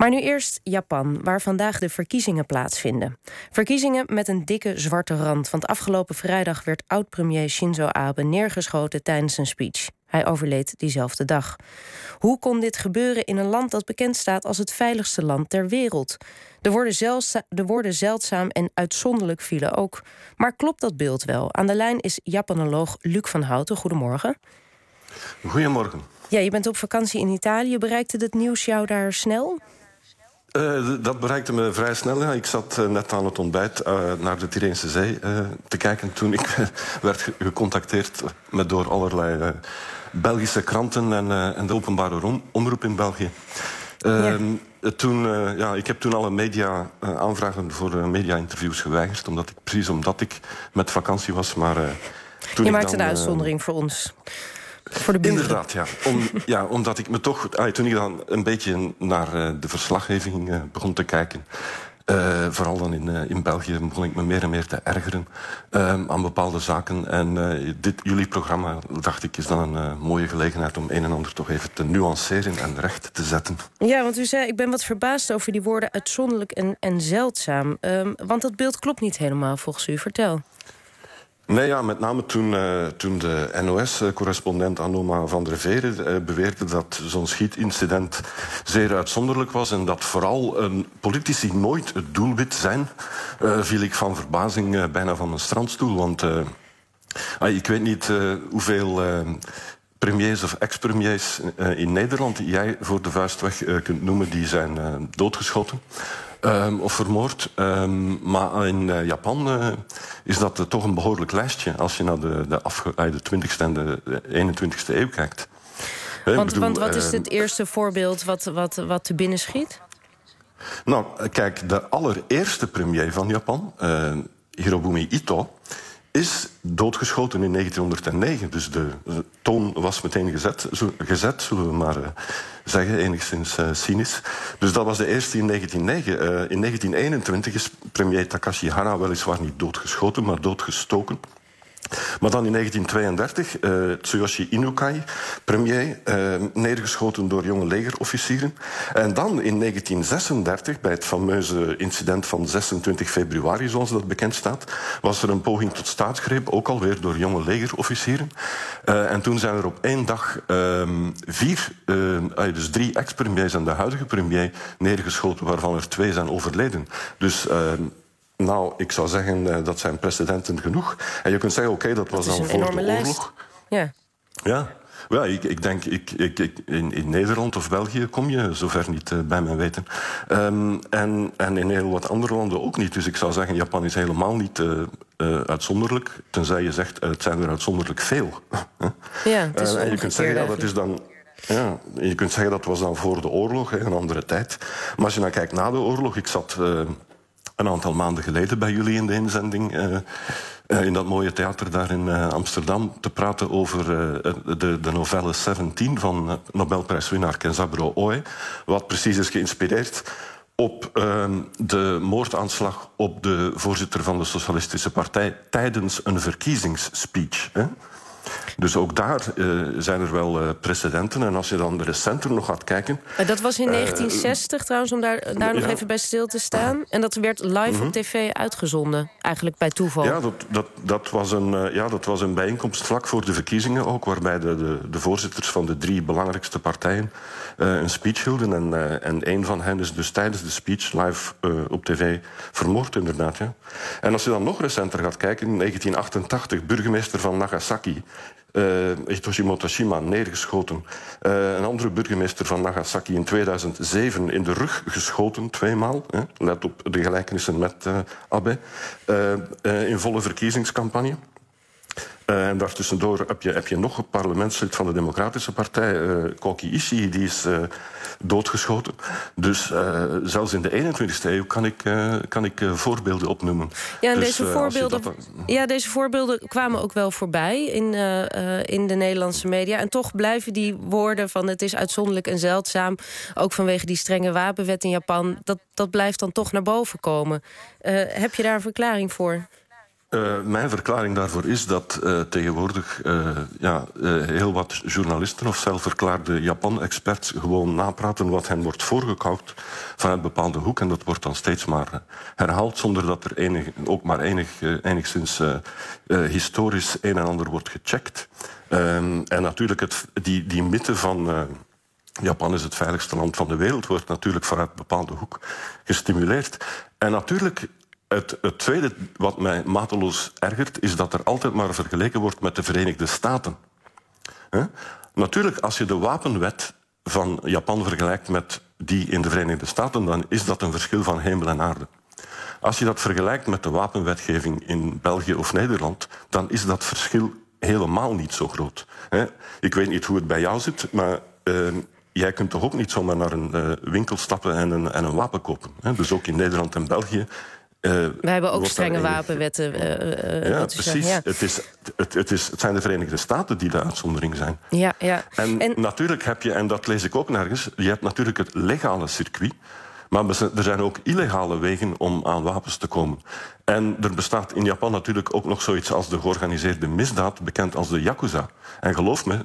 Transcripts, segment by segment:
Maar nu eerst Japan, waar vandaag de verkiezingen plaatsvinden. Verkiezingen met een dikke zwarte rand. Want afgelopen vrijdag werd oud-premier Shinzo Abe neergeschoten tijdens een speech. Hij overleed diezelfde dag. Hoe kon dit gebeuren in een land dat bekend staat als het veiligste land ter wereld? De woorden, zeldza de woorden zeldzaam en uitzonderlijk vielen ook. Maar klopt dat beeld wel? Aan de lijn is Japanoloog Luc van Houten. Goedemorgen. Goedemorgen. Ja, je bent op vakantie in Italië. Bereikte het nieuws jou daar snel? Uh, dat bereikte me vrij snel. Ja. Ik zat uh, net aan het ontbijt uh, naar de Tireense Zee te kijken toen ik werd gecontacteerd met door allerlei Belgische kranten en, en, de openbare omroep in België. Ja. Toen, ja, ik heb toen alle media aanvragen voor media-interviews geweigerd, omdat ik, precies omdat ik met vakantie was. Maar, toen je maakt een uitzondering voor ons. Voor de Inderdaad, ja. Om, ja. Omdat ik me toch... Ah, toen ik dan een beetje naar uh, de verslaggeving uh, begon te kijken... Uh, vooral dan in, in België begon ik me meer en meer te ergeren aan bepaalde zaken. En dit, jullie programma, dacht ik, is dan een mooie gelegenheid... om een en ander toch even te nuanceren en recht te zetten. Ja, want u zei, ik ben wat verbaasd over die woorden uitzonderlijk en, en zeldzaam. Um, want dat beeld klopt niet helemaal, volgens u. Vertel. Nee, ja, met name toen, uh, toen de NOS-correspondent Anoma van der Veren uh, beweerde dat zo'n schietincident zeer uitzonderlijk was en dat vooral uh, politici nooit het doelwit zijn, viel ik van verbazing bijna van mijn strandstoel. Want ik weet niet hoeveel premiers of ex-premiers in Nederland jij voor de vuist weg kunt noemen, die zijn doodgeschoten. Um, of vermoord. Um, maar in Japan is dat uh, toch een behoorlijk lijstje als je naar de, de, de 20e en de 21e eeuw kijkt. Want, bedoel, want wat is ehm, het eerste voorbeeld wat, wat, wat te binnen schiet? Nou, kijk, de allereerste premier van Japan, Hirobumi Ito is doodgeschoten in 1909. Dus de, toon was meteen gezet, gezet zullen we maar uh, zeggen, enigszins uh, cynisch. Dus dat was de eerste in 1909. Uh, in 1921 is premier Takashi Hara weliswaar niet doodgeschoten, maar doodgestoken. Maar dan in 1932, uh, Tsuyoshi Inukai, premier, uh, neergeschoten door jonge legerofficieren. En dan in 1936, bij het fameuze incident van 26 februari, zoals dat bekend staat, was er een poging tot staatsgreep, ook alweer door jonge legerofficieren. Uh, en toen zijn er op één dag vier, dus drie ex-premiers en de huidige premier neergeschoten, waarvan er twee zijn overleden. Dus nou, ik zou zeggen, uh, dat zijn precedenten genoeg. En je kunt zeggen, oké, okay, dat was dan voor de lijst. oorlog. Ja. Ja, ja, ik, ik denk, ik, ik, ik, in, in, Nederland of België kom je zover niet, uh, bij mijn weten. Um, en, en in heel wat andere landen ook niet. Dus ik zou zeggen, Japan is helemaal niet uh, uh, uitzonderlijk. Tenzij je zegt, het zijn er uitzonderlijk veel. ja, het is en je kunt zeggen, ja, dat is dan... Ja, je kunt zeggen dat was dan voor de oorlog, een andere tijd. Maar als je nou kijkt na de oorlog, ik zat een aantal maanden geleden bij jullie in de inzending. Uh, uh, in dat mooie theater daar in uh, Amsterdam te praten over de, de novelle 17 van Nobelprijswinnaar Kenzaburo Oe. Wat precies is geïnspireerd op ehm, de moordaanslag op de voorzitter van de Socialistische Partij tijdens een verkiezingsspeech. Dus ook daar uh, zijn er wel uh, precedenten. En als je dan recenter nog gaat kijken... dat was in 1960 uh, trouwens, om daar, daar nog even bij stil te staan. En dat werd live -huh. op mhm. tv uitgezonden, eigenlijk bij toeval. Ja, dat, dat, dat, was, een, ja, dat was een bijeenkomst vlak voor de verkiezingen ook... waarbij de, de, de voorzitters van de drie belangrijkste partijen een speech hielden. En, en een van hen is dus tijdens de speech live op tv vermoord, inderdaad. Ja. En als je dan nog recenter gaat kijken, in 1988, burgemeester van Nagasaki... Hitoshi Motoshima neergeschoten. Uh, een andere burgemeester van Nagasaki in 2007 in de rug geschoten, tweemaal. Hè. Let op de gelijkenissen met uh, Abe. in volle verkiezingscampagne. Uh, en daartussendoor heb je, heb je nog een parlementslid van de Democratische Partij, uh, Koki Ishii, die is uh, doodgeschoten. Dus zelfs in de 21ste eeuw kan ik, kan ik voorbeelden opnoemen. Ja, dus, deze voorbeelden, dat... ja, deze voorbeelden kwamen ook wel voorbij in, in de Nederlandse media. En toch blijven die woorden van het is uitzonderlijk en zeldzaam... ook vanwege die strenge wapenwet in Japan... dat, dat blijft dan toch naar boven komen. heb je daar een verklaring voor? Uh, mijn verklaring daarvoor is dat uh, tegenwoordig uh, ja, heel wat journalisten of zelfverklaarde Japan-experts gewoon napraten wat hen wordt voorgekauwd vanuit bepaalde hoek. En dat wordt dan steeds maar herhaald zonder dat er enig, ook maar enig, enigszins historisch een en ander wordt gecheckt. Um, en natuurlijk het, die, die mythe van Japan is het veiligste land van de wereld, wordt natuurlijk vanuit een bepaalde hoek gestimuleerd. En natuurlijk het, het, tweede wat mij mateloos ergert, is dat er altijd maar vergeleken wordt met de Verenigde Staten. Natuurlijk, als je de wapenwet van Japan vergelijkt met die in de Verenigde Staten, dan is dat een verschil van hemel en aarde. Als je dat vergelijkt met de wapenwetgeving in België of Nederland, dan is dat verschil helemaal niet zo groot. Ik weet niet hoe het bij jou zit, maar uh, jij kunt toch ook niet zomaar naar een uh, winkel stappen en een, en een wapen kopen. Dus ook in Nederland en België uh, Wij hebben ook strenge wapenwetten. Uh, ja, precies. Ja. Het, is, het, het, is, het zijn de Verenigde Staten die de uitzondering zijn. Ja, ja. En, en, natuurlijk heb je, en dat lees ik ook nergens, je hebt natuurlijk het legale circuit. Maar er zijn ook illegale wegen om aan wapens te komen. En er bestaat in Japan natuurlijk ook nog zoiets als de georganiseerde misdaad, bekend als de Yakuza. En geloof me,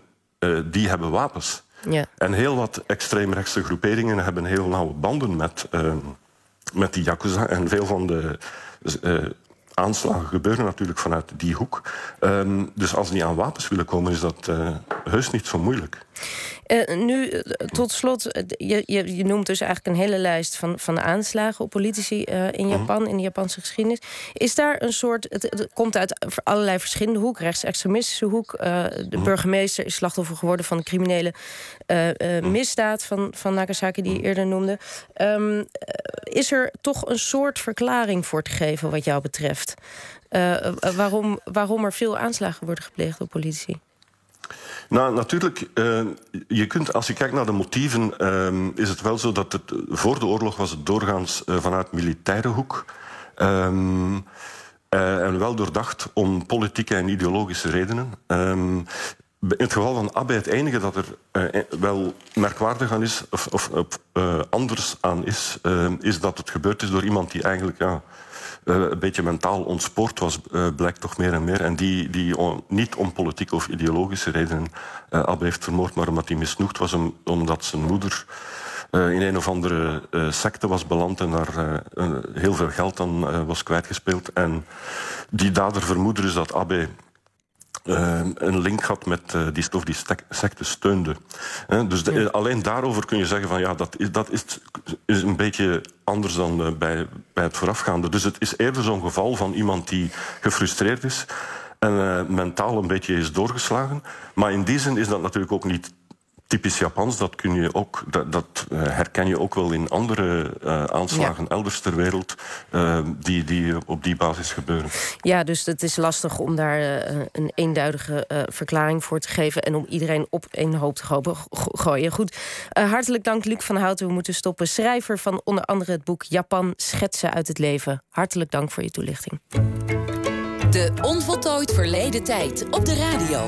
die hebben wapens. Ja. En heel wat extreemrechtse groeperingen hebben heel nauwe banden met met die Yakuza. En veel van de uh, aanslagen gebeuren natuurlijk vanuit die hoek. Um, dus als die aan wapens willen komen, is dat uh, heus niet zo moeilijk. Uh, nu, tot slot, je, je, je, noemt dus eigenlijk een hele lijst van, van aanslagen op politici uh, in mhm. Japan, in de Japanse geschiedenis. Is daar een soort, het, het komt uit allerlei verschillende hoek, rechtsextremistische hoek. De mhm. burgemeester is slachtoffer geworden van de criminele mhm. misdaad van, van Nagasaki, die je eerder noemde. Um, is er toch een soort verklaring voor te geven wat jou betreft? waarom, waarom er veel aanslagen worden gepleegd op politici? Nou, natuurlijk, uh, je kunt, als je kijkt naar de motieven, uh, is het wel zo dat het voor de oorlog was het doorgaans uh, vanuit militaire hoek. Um, en wel doordacht om politieke en ideologische redenen. Um, in het geval van Abe, het enige dat er wel merkwaardig aan is, of, of anders aan is, is dat het gebeurd is door iemand die eigenlijk ja, een beetje mentaal ontspoord was, uh, blijkt toch meer en meer. En die, die niet om politieke of ideologische redenen uh, Abbe heeft vermoord, maar omdat hij misnoegd was om, omdat zijn moeder in een of andere secte was beland en daar heel veel geld aan was kwijtgespeeld. En die dader vermoedde dus dat Abbe uh, een link had met uh, die stof die secte steunde. Dus de, ja. alleen daarover kun je zeggen van ja, dat is, dat is, is een beetje anders dan uh, bij, bij het voorafgaande. Dus het is eerder zo'n geval van iemand die gefrustreerd is en mentaal een beetje is doorgeslagen. Maar in die zin is dat natuurlijk ook niet typisch Japans. Dat, kun je ook, dat, dat uh, herken je ook wel in andere uh, aanslagen ja. elders ter wereld uh, die, die op die basis gebeuren. Ja, dus het is lastig om daar een eenduidige verklaring voor te geven en om iedereen op één hoop te go gooien. Goed, hartelijk dank Luc van Houten. We moeten stoppen. Schrijver van onder andere het boek Japan Schetsen uit het Leven. Hartelijk dank voor je toelichting. De onvoltooid verleden tijd op de radio.